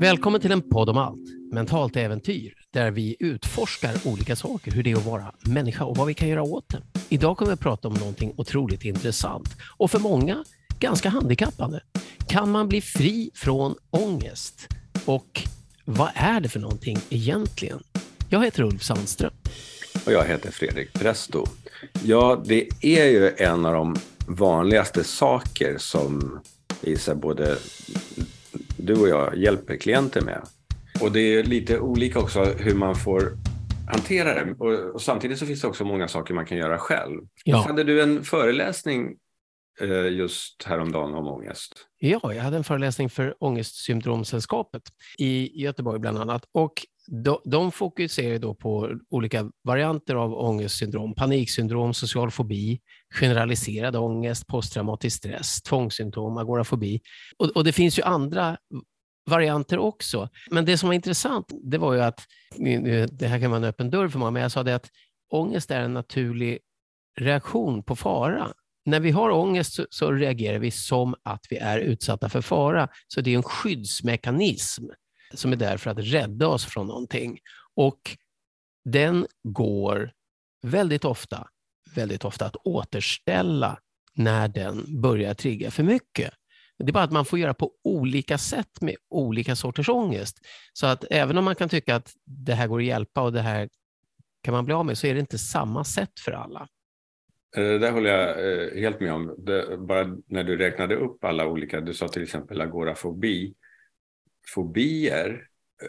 Välkommen till en podd om allt, mentalt äventyr, där vi utforskar olika saker, hur det är att vara människa och vad vi kan göra åt det. Idag kommer vi att prata om någonting otroligt intressant och för många ganska handikappande. Kan man bli fri från ångest? Och vad är det för någonting egentligen? Jag heter Ulf Sandström. Och jag heter Fredrik Presto. Ja, det är ju en av de vanligaste saker som visar både du och jag hjälper klienter med. Och det är lite olika också hur man får hantera det. Och, och samtidigt så finns det också många saker man kan göra själv. Ja. Hade du en föreläsning eh, just häromdagen om ångest? Ja, jag hade en föreläsning för Ångestsyndromsällskapet i Göteborg bland annat. Och de, de fokuserar då på olika varianter av ångestsyndrom, paniksyndrom, social fobi, generaliserad ångest, posttraumatisk stress, tvångssymptom, agorafobi. Och, och det finns ju andra varianter också. Men det som var intressant, det var ju att, det här kan vara en öppen dörr för många, men jag sa det att ångest är en naturlig reaktion på fara. När vi har ångest så, så reagerar vi som att vi är utsatta för fara. Så det är en skyddsmekanism som är där för att rädda oss från någonting. Och den går väldigt ofta, väldigt ofta att återställa när den börjar trigga för mycket. Det är bara att man får göra på olika sätt med olika sorters ångest. Så att även om man kan tycka att det här går att hjälpa och det här kan man bli av med, så är det inte samma sätt för alla. Eh, det där håller jag eh, helt med om. Det, bara när du räknade upp alla olika, du sa till exempel agorafobi. Fobier eh,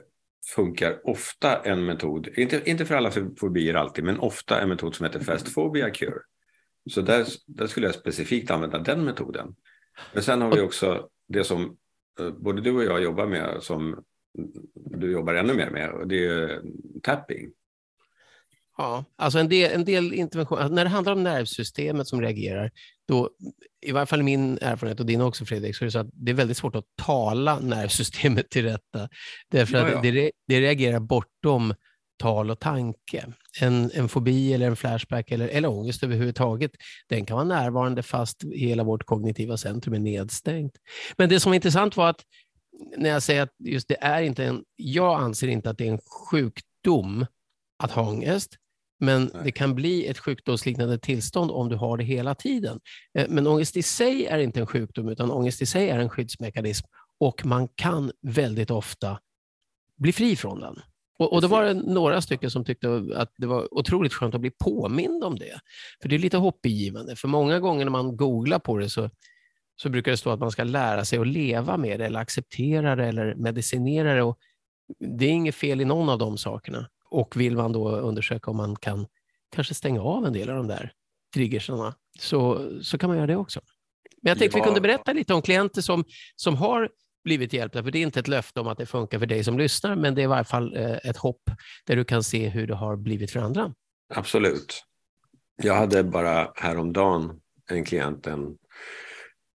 funkar ofta en metod, inte, inte för alla fobier alltid, men ofta en metod som heter Fast Phobia Cure. Så där, där skulle jag specifikt använda den metoden. Men sen har vi också det som både du och jag jobbar med, som du jobbar ännu mer med, och det är tapping. Ja, alltså en del, en del intervention, alltså när det handlar om nervsystemet som reagerar, då, i varje fall min erfarenhet och din också Fredrik, så är det så att det är väldigt svårt att tala nervsystemet till rätta. Därför att det, det reagerar bortom tal och tanke. En, en fobi eller en flashback eller, eller ångest överhuvudtaget, den kan vara närvarande fast hela vårt kognitiva centrum är nedstängt. Men det som var intressant var att när jag säger att just det är inte en, jag anser inte att det är en sjukdom att ha ångest, men Nej. det kan bli ett sjukdomsliknande tillstånd om du har det hela tiden. Eh, men ångest i sig är inte en sjukdom, utan ångest i sig är en skyddsmekanism och man kan väldigt ofta bli fri från den. Och, och då var det några stycken som tyckte att det var otroligt skönt att bli påmind om det. För det är lite hoppingivande, för många gånger när man googlar på det så, så brukar det stå att man ska lära sig att leva med det eller acceptera det eller medicinera det. Och det är inget fel i någon av de sakerna. Och vill man då undersöka om man kan kanske stänga av en del av de där triggersarna så, så kan man göra det också. Men jag tänkte ja. vi kunde berätta lite om klienter som, som har blivit hjälpta, för det är inte ett löfte om att det funkar för dig som lyssnar, men det är i varje fall eh, ett hopp där du kan se hur det har blivit för andra. Absolut. Jag hade bara häromdagen en klient, en,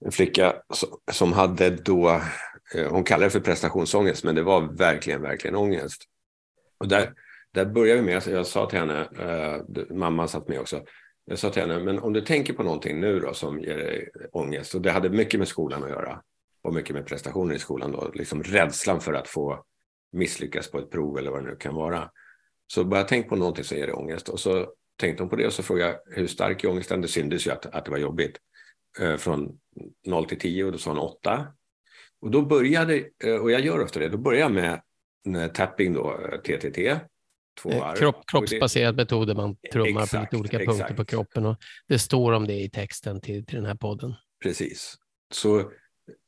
en flicka som hade då, eh, hon kallade det för prestationsångest, men det var verkligen, verkligen ångest. Och där, där började vi med, alltså jag sa till henne, eh, mamma satt med också, jag sa till henne, men om du tänker på någonting nu då som ger dig ångest, och det hade mycket med skolan att göra, och mycket med prestationer i skolan då, liksom rädslan för att få misslyckas på ett prov eller vad det nu kan vara. Så bara tänk på någonting som ger dig ångest. Och så tänkte hon på det och så frågade jag hur stark är ångesten? Det syntes ju att, att det var jobbigt. Eh, från 0 till 10 och då sa hon 8. Och då började, eh, och jag gör ofta det, då börjar jag med tapping då, eh, TTT, två eh, varv. Kropp, kroppsbaserad metod där man trummar exakt, på lite olika exakt. punkter på kroppen. Och det står om det i texten till, till den här podden. Precis. Så,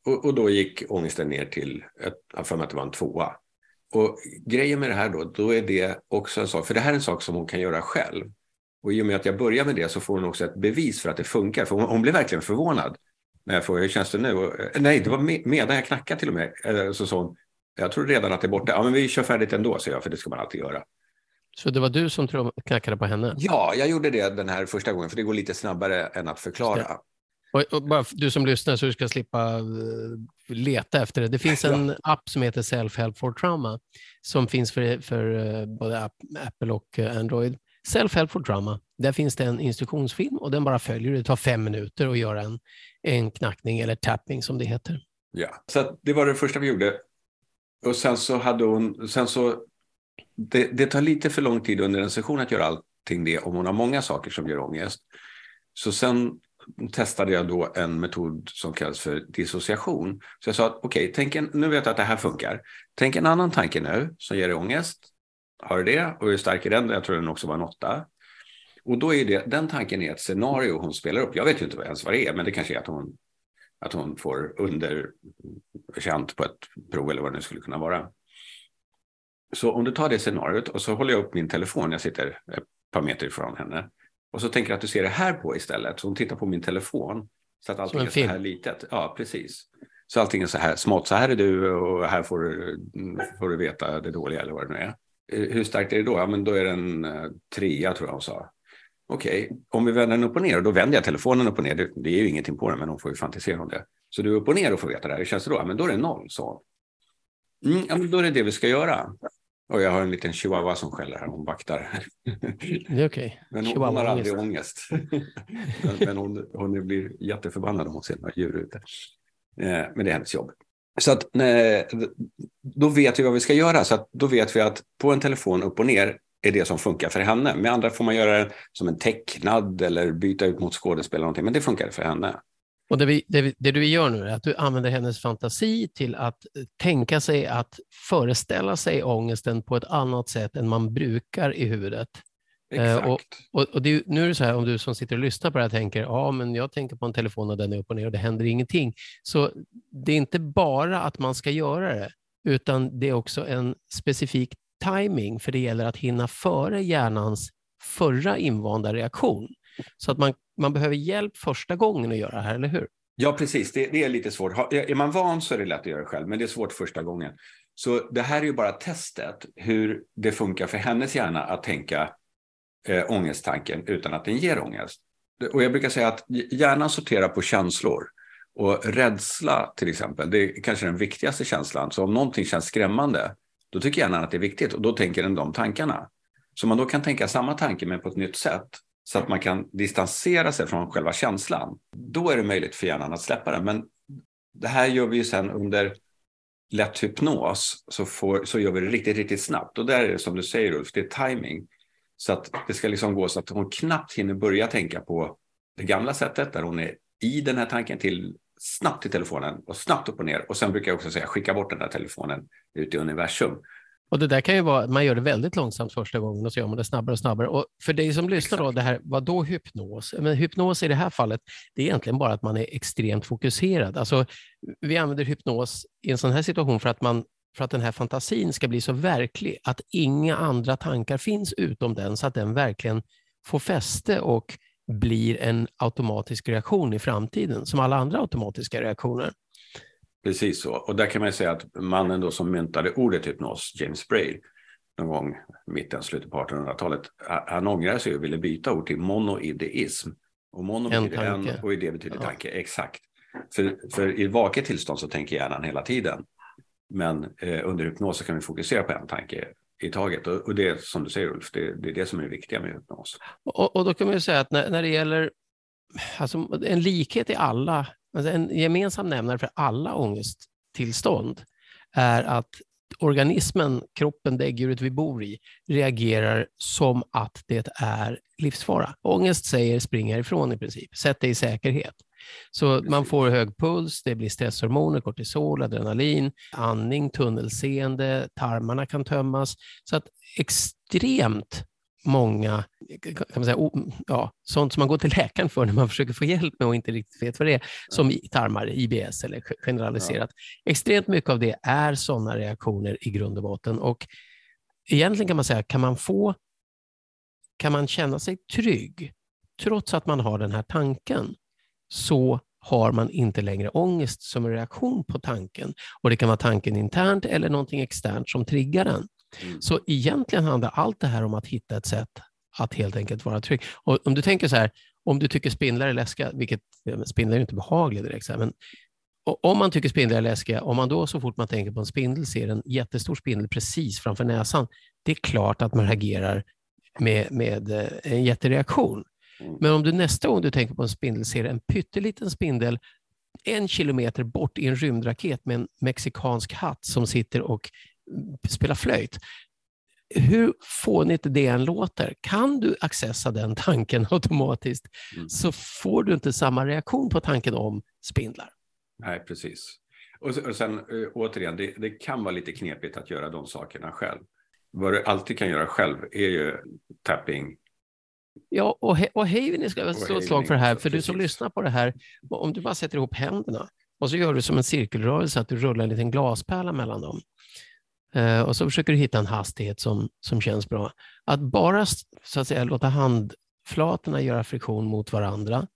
och, och då gick ångesten ner till, jag för mig att det var en tvåa. Och grejen med det här då, då är det också en sak, för det här är en sak som hon kan göra själv. Och i och med att jag börjar med det så får hon också ett bevis för att det funkar. För hon, hon blev verkligen förvånad när jag frågade hur känns det nu? Och, eh, nej, det var med, medan jag knackade till och med. Eh, så sa hon, jag tror redan att det är borta. Ja, men vi kör färdigt ändå, så jag, för det ska man alltid göra. Så det var du som knackade på henne? Ja, jag gjorde det den här första gången, för det går lite snabbare än att förklara. Och, och bara du som lyssnar, så du ska slippa uh, leta efter det. Det finns en ja. app som heter Self-Help for Trauma som finns för, för uh, både Apple och uh, Android. Self-Help for Drama, där finns det en instruktionsfilm och den bara följer. Det tar fem minuter att göra en, en knackning eller tapping som det heter. Ja, så det var det första vi gjorde. Och sen så hade hon, sen så, det, det tar lite för lång tid under en session att göra allting det om hon har många saker som gör ångest. Så sen testade jag då en metod som kallas för dissociation. Så jag sa att okej, okay, nu vet jag att det här funkar. Tänk en annan tanke nu som ger dig ångest. Har du det? Och hur stark är den? Jag tror den också var en åtta. Och då är det, den tanken är ett scenario hon spelar upp. Jag vet ju inte ens vad det är, men det kanske är att hon, att hon får underkänt på ett prov eller vad det nu skulle kunna vara. Så om du tar det scenariot och så håller jag upp min telefon, jag sitter ett par meter ifrån henne. Och så tänker jag att du ser det här på istället. Så hon tittar på min telefon. Så att allting är så här litet. Ja, precis. Så allting är så här smått. Så här är du och här får du, får du veta det dåliga eller vad det nu är. Eh, hur starkt är det då? Ja, men då är det en uh, trea tror jag hon sa. Okej, okay. om vi vänder den upp och ner och då vänder jag telefonen upp och ner. Det, det är ju ingenting på den, men hon får ju fantisera om det. Så du är upp och ner och får veta det här. Hur känns det då? Ja, men då är det noll, så. Mm, ja, men då är det det vi ska göra. Och jag har en liten chihuahua som skäller här, hon vaktar. Det är okej. Okay. Men hon, hon, har aldrig ångest. men, men hon, hon blir jätteförbannad om hon ser några djur ute. Eh, men det är hennes jobb. Så att nej, då vet vi vad vi ska göra. Så att då vet vi att på en telefon upp och ner är det som funkar för henne. Med andra får man göra det som en tecknad eller byta ut mot skådespel eller någonting. Men det funkar för henne. Och det, vi, det, det, du gör nu är att du använder hennes fantasi till att tänka sig att föreställa sig ångesten på ett annat sätt än man brukar i huvudet. Eh, Exakt. och, och, och det, nu är det så här, om du som sitter och lyssnar på det här tänker, ja men jag tänker på en telefon och den är upp och ner och det händer ingenting. Så det är inte bara att man ska göra det, utan det är också en specifik timing, för det gäller att hinna före hjärnans förra invanda reaktion. Så att man, man behöver hjälp första gången att göra det här, eller hur? Ja, precis. Det, det, är lite svårt. Är man van så är det lätt att göra själv, men det är svårt första gången. Så det här är ju bara testet hur det funkar för hennes hjärna att tänka eh, ångesttanken utan att den ger ångest. Och jag brukar säga att hjärnan sorterar på känslor. Och rädsla till exempel, det är kanske den viktigaste känslan. Så om någonting känns skrämmande, då tycker hjärnan att det är viktigt och då tänker den de tankarna. Så man då kan tänka samma tanke men på ett nytt sätt så att man kan distansera sig från själva känslan. Då är det möjligt för hjärnan att släppa den. Men det här gör vi ju sen under lätt hypnos så, får, så gör vi det riktigt, riktigt snabbt. Och där är det som du säger Ulf, det är timing. Så att det ska liksom gå så att hon knappt hinner börja tänka på det gamla sättet där hon är i den här tanken till snabbt till telefonen och snabbt upp och ner. Och sen brukar jag också säga skicka bort den där telefonen ut i universum. Och det där kan ju vara, man gör det väldigt långsamt första gången och så gör man det snabbare och snabbare. Och för dig som lyssnar då, det här, vad då hypnos? Men hypnos i det här fallet, det är egentligen bara att man är extremt fokuserad. Alltså, vi använder hypnos i en sån här situation för att, man, för att den här fantasin ska bli så verklig att inga andra tankar finns utom den, så att den verkligen får fäste och blir en automatisk reaktion i framtiden, som alla andra automatiska reaktioner. Precis så. Och där kan man säga att mannen då som myntade ordet hypnos, James Braille, någon gång mitten, slutet på 1800-talet, han ångrade sig och ville byta ord till monoideism. Och mono betyder en och idé betyder ja. tanke, exakt. För, för i vaket tillstånd så tänker hjärnan hela tiden. Men eh, under hypnos så kan vi fokusera på en tanke i taget. Och, och det som du säger Ulf, det, det, är det som är det viktiga med hypnos. Och, och då kan man ju säga att när, när det gäller alltså, en likhet i alla Alltså en gemensam nämnare för alla ångesttillstånd är att organismen, kroppen, däggdjuret vi bor i, reagerar som att det är livsfara. Ångest säger spring härifrån i princip, sätt dig i säkerhet. Så man får hög puls, det blir stresshormoner, kortisol, adrenalin, andning, tunnelseende, tarmarna kan tömmas. Så att extremt många, kan man säga, ja, sånt som man går till läkaren för när man försöker få hjälp med och inte riktigt vet vad det är, som tarmar, IBS eller generaliserat. Ja. Extremt mycket av det är sådana reaktioner i grund och botten. Och egentligen kan man säga, kan man få, kan man känna sig trygg trots att man har den här tanken, så har man inte längre ångest som en reaktion på tanken. Och Det kan vara tanken internt eller någonting externt som triggar den. Mm. Så egentligen handlar allt det här om att hitta ett sätt att helt enkelt vara trygg. Och om du tänker så här, om du tycker spindlar är läskiga, vilket spindlar är inte behagliga direkt, men om man tycker spindlar är läskiga, om man då så fort man tänker på en spindel ser en jättestor spindel precis framför näsan, det är klart att man reagerar med, med eh, en jättereaktion. Mm. Men om du nästa gång du tänker på en spindel ser en pytteliten spindel en kilometer bort i en rymdraket med en mexikansk hatt som sitter och spelar flöjt. Hur fånigt det än låter, kan du accessa den tanken automatiskt Mm. så får du inte samma reaktion på tanken om spindlar. Nej, precis. Och, se- och sen eh, återigen, det, det kan vara lite knepigt att göra de sakerna själv. Vad du alltid kan göra själv är ju tapping. Ja, och, he- och Haven ska jag slå ett slag för det här, för du som lyssnar på det här, om du bara sätter ihop händerna och så gör du som en cirkelrörelse, att du rullar en liten glaspärla mellan dem. Eh, och så försöker du hitta en hastighet som, som känns bra. Att bara så att säga, låta handflatorna göra friktion mot varandra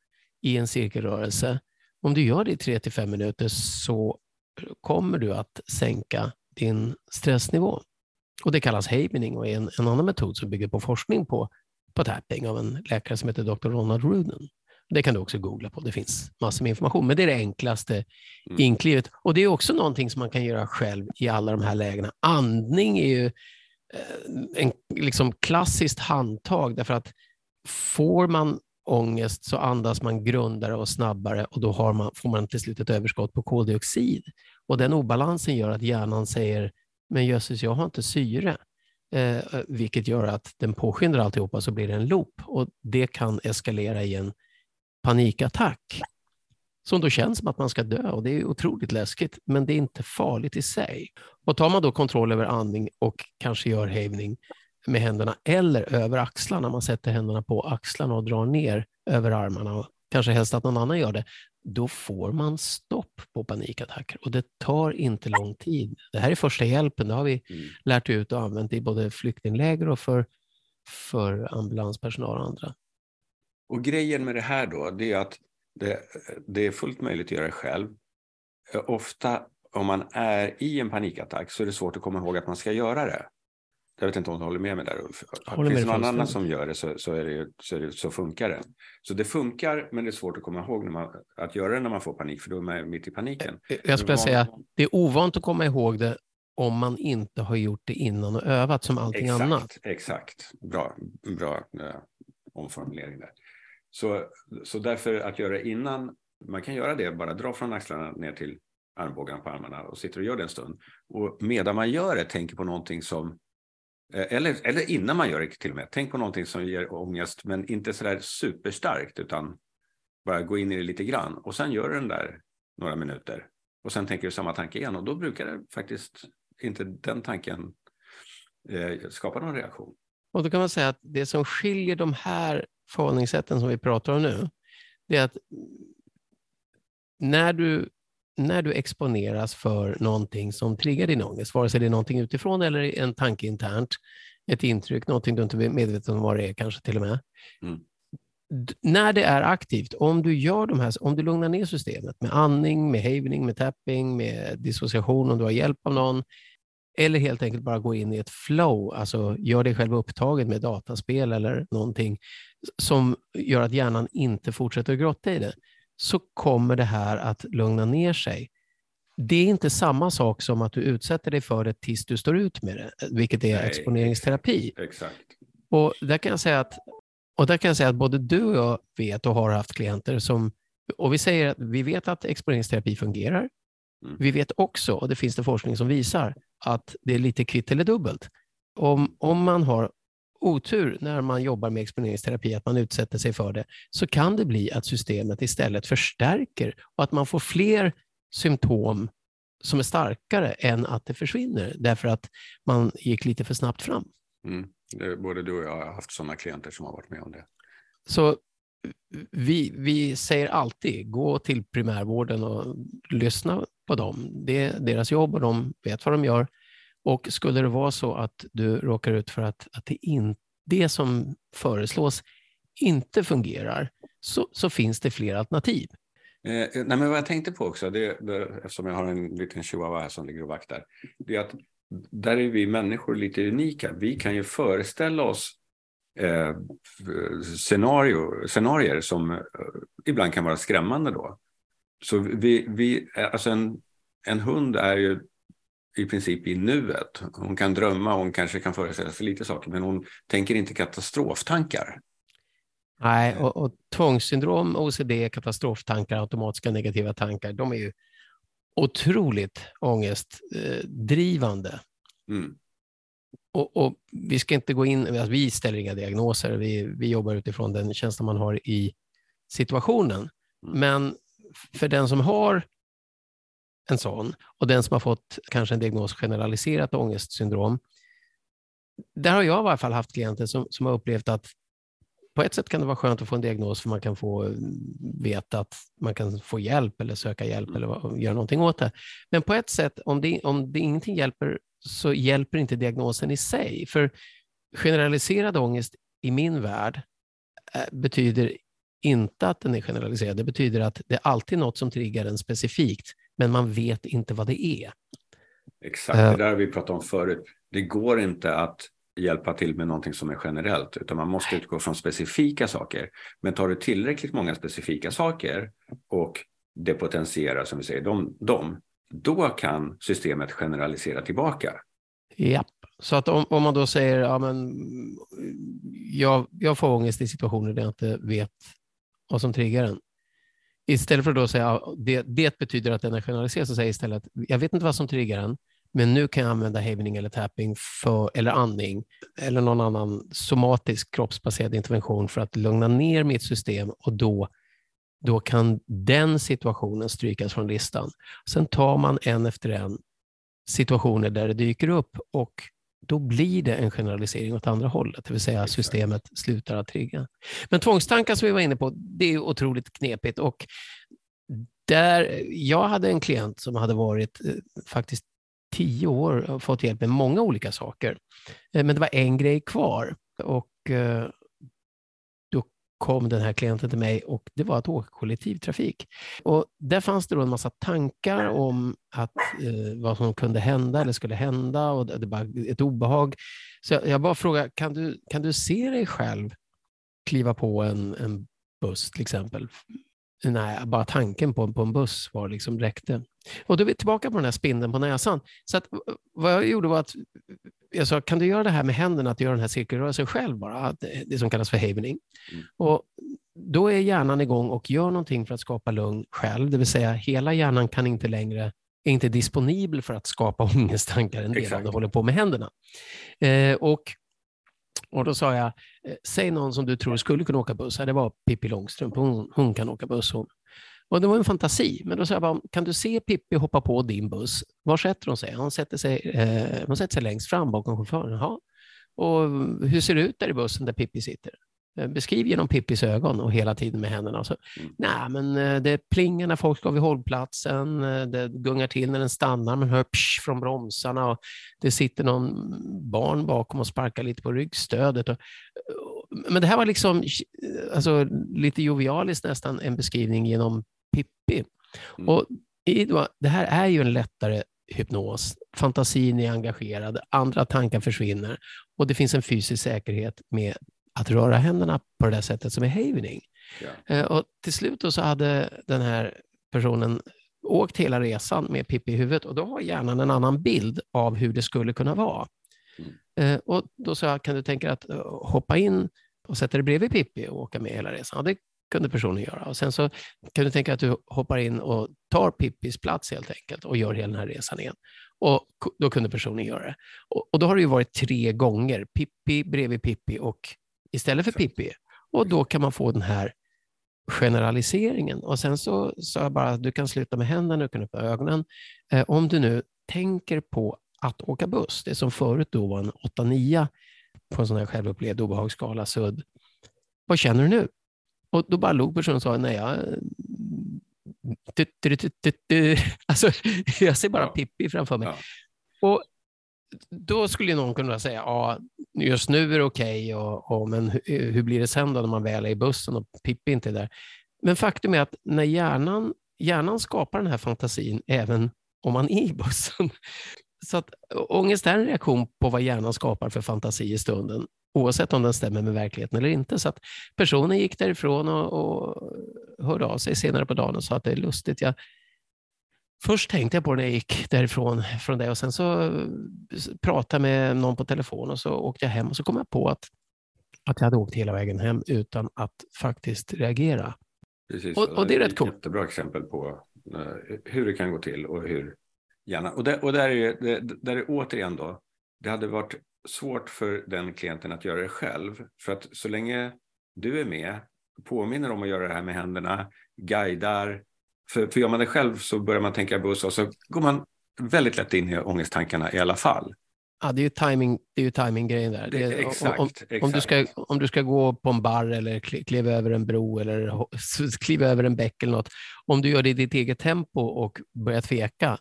i en cirkelrörelse, om du gör det i 3 till 5 minuter så kommer du att sänka din stressnivå. Och Det kallas havening och är en, en annan metod som bygger på forskning på på tapping av en läkare som heter Dr. Ronald Ruden. Det kan du också googla på, det finns massor med information, men det är det enklaste Mm. inklivet. Och det är också någonting som man kan göra själv i alla de här lägena. Andning är ju eh, en liksom klassiskt handtag, därför att får man ångest så andas man grundare och snabbare och då har man, får man till slut ett överskott på koldioxid. Och den obalansen gör att hjärnan säger, men jösses, jag har inte syre. Eh, vilket gör att den påskyndar alltihopa så blir det en loop och det kan eskalera i en panikattack som då känns som att man ska dö och det är otroligt läskigt men det är inte farligt i sig. Och tar man då kontroll över andning och kanske gör hävning med händerna eller över axlarna, man sätter händerna på axlarna och drar ner över armarna och kanske helst att någon annan gör det, då får man stopp på panikattacker och det tar inte lång tid. Det här är första hjälpen, det har vi Mm. lärt ut och använt i både flyktingläger och för, för ambulanspersonal och andra. Och grejen med det här då, det är att det, det är fullt möjligt att göra själv. Eh, Ofta om man är i en panikattack så är det svårt att komma ihåg att man ska göra det. Jag vet inte om du håller med mig där Ulf? håller Finns det någon annan som gör det så, så, är det, så, är det, så funkar det. Så det funkar men det är svårt att komma ihåg när man, att göra det när man får panik för då är man mitt i paniken. Jag skulle säga det är ovant att komma ihåg det om man inte har gjort det innan och övat som allting exakt, annat. Exakt, bra, bra eh, omformulering där. Så, så därför att göra det innan, man kan göra det, bara dra från axlarna ner till armbågarna på armarna och sitter och gör det en stund. Och medan man gör det, tänker på någonting som, eh, eller, eller innan man gör det till och med, tänk på någonting som ger ångest, men inte sådär superstarkt, utan bara gå in i det lite grann. Och sen gör du den där några minuter. Och sen tänker du samma tanke igen och då brukar det faktiskt inte den tanken eh, skapa någon reaktion. Och då kan man säga att det som skiljer de här förhållningssätten som vi pratar om nu, det är att när du, när du exponeras för någonting som triggar din ångest, vare sig det är någonting utifrån eller en tanke internt, ett intryck, någonting du inte är medveten om vad det är kanske till och med. Mm. När det är aktivt, om du gör de här, om du lugnar ner systemet med andning, med havening, med tapping, med dissociation om du har hjälp av någon, eller helt enkelt bara gå in i ett flow, alltså gör dig själv upptagen med dataspel eller någonting som gör att hjärnan inte fortsätter att grotta i det, så kommer det här att lugna ner sig. Det är inte samma sak som att du utsätter dig för det tills du står ut med det, vilket är Nej, exponeringsterapi. Exakt. Och där kan jag säga att, och där kan jag säga att både du och jag vet och har haft klienter som, och vi säger att vi vet att exponeringsterapi fungerar. Mm. Vi vet också, och det finns det forskning som visar, att det är lite kvitt eller dubbelt. Om, om man har otur när man jobbar med exponeringsterapi, att man utsätter sig för det, så kan det bli att systemet istället förstärker och att man får fler symptom som är starkare än att det försvinner, därför att man gick lite för snabbt fram. Mm. Både du och jag har haft sådana klienter som har varit med om det. Så vi, vi säger alltid, gå till primärvården och lyssna på dem. Det är deras jobb och de vet vad de gör. Och skulle det vara så att du råkar ut för att, att det, in, det som föreslås inte fungerar, så, så finns det fler alternativ. Eh, nej, men vad jag tänkte på också, det, det, eftersom jag har en liten chihuahua här som ligger och vaktar, det är att där är vi människor lite unika. Vi kan ju föreställa oss eh, scenario, scenarier som eh, ibland kan vara skrämmande då. Så vi, vi alltså en, en hund är ju i princip i nuet. Hon kan drömma, hon kanske kan föreställa sig lite saker, men hon tänker inte katastroftankar. Nej, och, och tvångssyndrom, OCD, katastroftankar, automatiska negativa tankar, de är ju otroligt ångestdrivande. Mm. Och, och, vi ska inte gå in, alltså vi ställer inga diagnoser, vi, vi jobbar utifrån den känsla man har i situationen. Mm. Men för den som har en sån och den som har fått kanske en diagnos generaliserat ångestsyndrom, där har jag i alla fall haft klienter som, som har upplevt att på ett sätt kan det vara skönt att få en diagnos för man kan få veta att man kan få hjälp eller söka hjälp mm. eller göra någonting åt det. Men på ett sätt, om det, om det ingenting hjälper så hjälper inte diagnosen i sig. För generaliserad ångest i min värld eh, betyder inte att den är generaliserad. Det betyder att det är alltid något som triggar den specifikt, men man vet inte vad det är. Exakt, det där har vi pratat om förut. Det går inte att hjälpa till med någonting som är generellt, utan man måste utgå från specifika saker. Men tar du tillräckligt många specifika saker och depotentierar, som vi säger, dem, dem då kan systemet generalisera tillbaka. Ja, så att om, om man då säger ja, men jag, jag får ångest i situationer där jag inte vet vad som triggar den. Istället för att då säga ja, det, det betyder att den är generaliserad, så säger jag istället att jag vet inte vad som triggar den, men nu kan jag använda havening eller tapping för, eller andning eller någon annan somatisk kroppsbaserad intervention för att lugna ner mitt system och då, då kan den situationen strykas från listan. Sen tar man en efter en situationer där det dyker upp och då blir det en generalisering åt andra hållet, det vill säga systemet slutar att trigga. Men tvångstankar som vi var inne på, det är otroligt knepigt och där, jag hade en klient som hade varit eh, faktiskt tio år och fått hjälp med många olika saker. Eh, men det var en grej kvar och eh, kom den här klienten till mig och det var att åka kollektivtrafik. Och där fanns det då en massa tankar om att, eh, vad som kunde hända eller skulle hända och det var ett obehag. Så jag, jag bara frågade, kan du, kan du se dig själv kliva på en, en buss till exempel Nej, bara tanken på, på en buss var liksom räckte. Och då är vi tillbaka på den här spindeln på näsan. Så att, vad jag gjorde var att jag sa, kan du göra det här med händerna, att göra den här cirkelrörelsen själv bara, det som kallas för havening. Mm. Och då är hjärnan igång och gör någonting för att skapa lugn själv, det vill säga hela hjärnan kan inte längre är inte disponibel för att skapa ångesttankar, en del av det håller på med händerna. Eh, och och då sa jag, eh, säg någon som du tror skulle kunna åka buss. Det var Pippi Långstrump, hon, hon kan åka buss hon. Och det var en fantasi, men då sa jag bara, kan du se Pippi hoppa på din buss? Var sätter hon sig? Hon sätter sig, eh, hon sätter sig längst fram bakom chauffören. Ja. Och hur ser det ut där i bussen där Pippi sitter? Eh, beskriv genom Pippis ögon och hela tiden med händerna. Så, mm. Nej, men eh, det plingar när folk ska vid hållplatsen, eh, det gungar till när den stannar, man hör psh från bromsarna och det sitter någon barn bakom och sparkar lite på ryggstödet. Och, men det här var liksom alltså, lite jovialiskt nästan en beskrivning genom Pippi. Mm. Och det här är ju en lättare hypnos. Fantasin är engagerad, andra tankar försvinner och det finns en fysisk säkerhet med att röra händerna på det där sättet som är havening. Ja. Eh, och till slut så hade den här personen åkt hela resan med Pippi i huvudet och då har hjärnan en annan bild av hur det skulle kunna vara. Mm. Eh, och då sa jag, kan du tänka dig att eh, hoppa in och sätta dig bredvid Pippi och åka med hela resan? Ja, det kunde personen göra. Och sen så kan du tänka att du hoppar in och tar Pippis plats helt enkelt och gör hela den här resan igen. Och då kunde personen göra det. Och, och då har det ju varit tre gånger, Pippi bredvid Pippi och istället för Pippi. Och då kan man få den här generaliseringen. Och sen så sa jag bara att du kan sluta med händerna, du kan öppna ögonen. Eh, om du nu tänker på att åka buss, det som förut då var en 8-9 på en sån här självupplevd obehagsskala, sudd. Vad känner du nu? Och då bara log personen och sa, nej, jag... Alltså, jag ser bara Pippi framför mig. Ja. Och då skulle någon kunna säga, ja, just nu är det okej, okay, och, och, men hur, hur, blir det sen då när man väl är i bussen och Pippi inte är där? Men faktum är att när hjärnan, hjärnan skapar den här fantasin även om man är i bussen. Så att ångest är en reaktion på vad hjärnan skapar för fantasi i stunden, oavsett om den stämmer med verkligheten eller inte. Så att personen gick därifrån och, och hörde av sig senare på dagen och sa att det är lustigt. Jag, Först tänkte jag på det när jag gick därifrån från det och sen så pratade jag med någon på telefon och så åkte jag hem och så kom jag på att, att jag hade åkt hela vägen hem utan att faktiskt reagera. Precis, och, och det är rätt coolt. Jättebra exempel på uh, hur det kan gå till och hur gärna. Och, där, och där, är, det, där är återigen då, det hade varit svårt för den klienten att göra det själv. För att så länge du är med, påminner om att göra det här med händerna, guidar. För, för gör man det själv så börjar man tänka buss och så går man väldigt lätt in i ångesttankarna i alla fall. Ja, det är ju timing, det är ju timing-grejen där. Det, exakt, om, exakt. Om, du ska, om du ska gå på en bar eller kliva över en bro eller kliva över en bäck eller något. Om du gör det i ditt eget tempo och börjar tveka,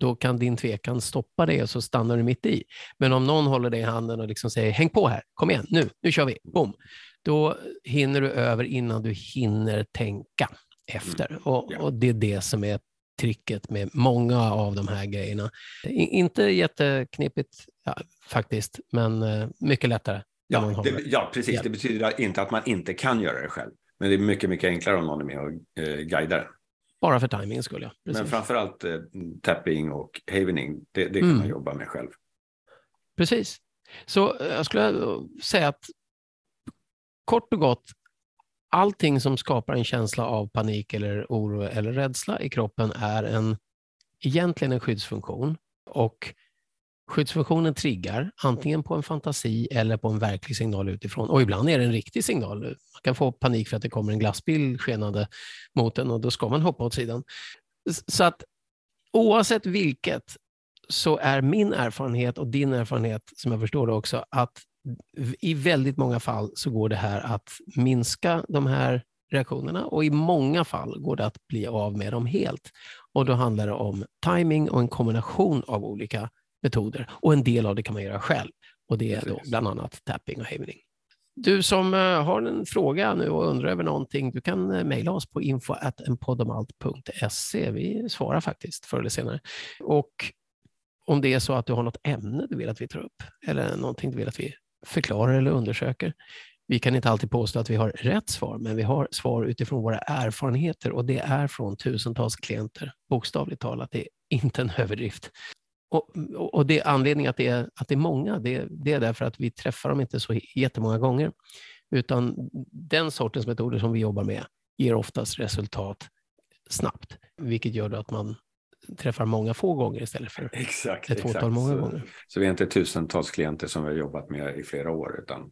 då kan din tvekan stoppa det och så stannar du mitt i. Men om någon håller dig i handen och liksom säger häng på här, kom igen, nu, nu kör vi, boom. Då hinner du över innan du hinner tänka efter. Mm. Och, och, det är det som är tricket med många av de här grejerna. Inte jätteknepigt ja, faktiskt, men eh, mycket lättare. Ja, det, ja, precis. Hjälp. Det betyder inte att man inte kan göra det själv. Men det är mycket, mycket enklare om någon är med och eh, guidar. Bara för timing skulle jag. Precis. Men framförallt eh, tapping och havening, det, det kan mm. man jobba med själv. Precis. Så eh, jag skulle säga att kort och gott, allting som skapar en känsla av panik eller oro eller rädsla i kroppen är en, egentligen en skyddsfunktion. Och skyddsfunktionen triggar antingen på en fantasi eller på en verklig signal utifrån. Och ibland är det en riktig signal. Man kan få panik för att det kommer en glassbil skenande mot en och då ska man hoppa åt sidan. Så att oavsett vilket så är min erfarenhet och din erfarenhet, som jag förstår det också, att i väldigt många fall så går det här att minska de här reaktionerna och i många fall går det att bli av med dem helt. Och då handlar det om timing och en kombination av olika metoder och en del av det kan man göra själv och det är då bland annat tapping och havening. Du som eh, har en fråga nu och undrar över någonting, du kan eh, mejla oss på info.enpodomalt.se. Vi svarar faktiskt förr eller senare. Och om det är så att du har något ämne du vill att vi tar upp eller någonting du vill att vi förklarar eller undersöker. Vi kan inte alltid påstå att vi har rätt svar, men vi har svar utifrån våra erfarenheter och det är från tusentals klienter, bokstavligt talat. Det är inte en överdrift. Och, och det anledningen att det är, att det är många, det, det är därför att vi träffar dem inte så jättemånga gånger, utan den sortens metoder som vi jobbar med ger oftast resultat snabbt, vilket gör att man träffar många få gånger istället för exakt, ett fåtal många så, gånger. Så vi är inte tusentals klienter som vi har jobbat med i flera år, utan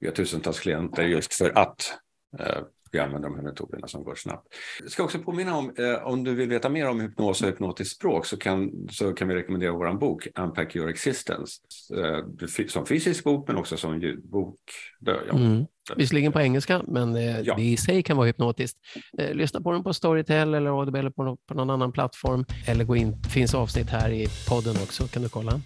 vi har tusentals klienter just för att eh, vi använder de här metoderna som går snabbt. Jag ska också påminna om, eh, om du vill veta mer om hypnos och hypnotiskt språk så kan, så kan vi rekommendera vår bok Unpack Your Existence. Eh, som fysisk bok men också som ljudbok. Ja. Mm. Visserligen på engelska, men eh, ja. det i sig kan vara hypnotiskt. Eh, lyssna på den på Storytel eller Audible eller på, på någon annan plattform. Eller gå in, det finns avsnitt här i podden också, kan du kolla.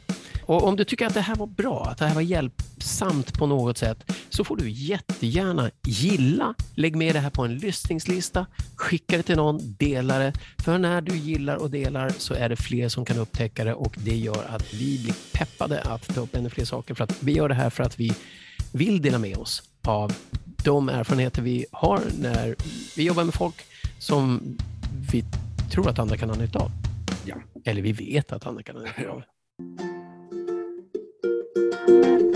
Och om du tycker att det här var bra, att det här var hjälpsamt på något sätt, så får du jättegärna gilla. Lägg med det här på en lyssningslista, skicka det till någon, dela det. För när du gillar och delar så är det fler som kan upptäcka det och det gör att vi blir peppade att ta upp ännu fler saker. För att vi gör det här för att vi vill dela med oss av de erfarenheter vi har när vi jobbar med folk som vi tror att andra kan ha nytta av. Ja. Eller vi vet att andra kan ha nytta av. Thank you.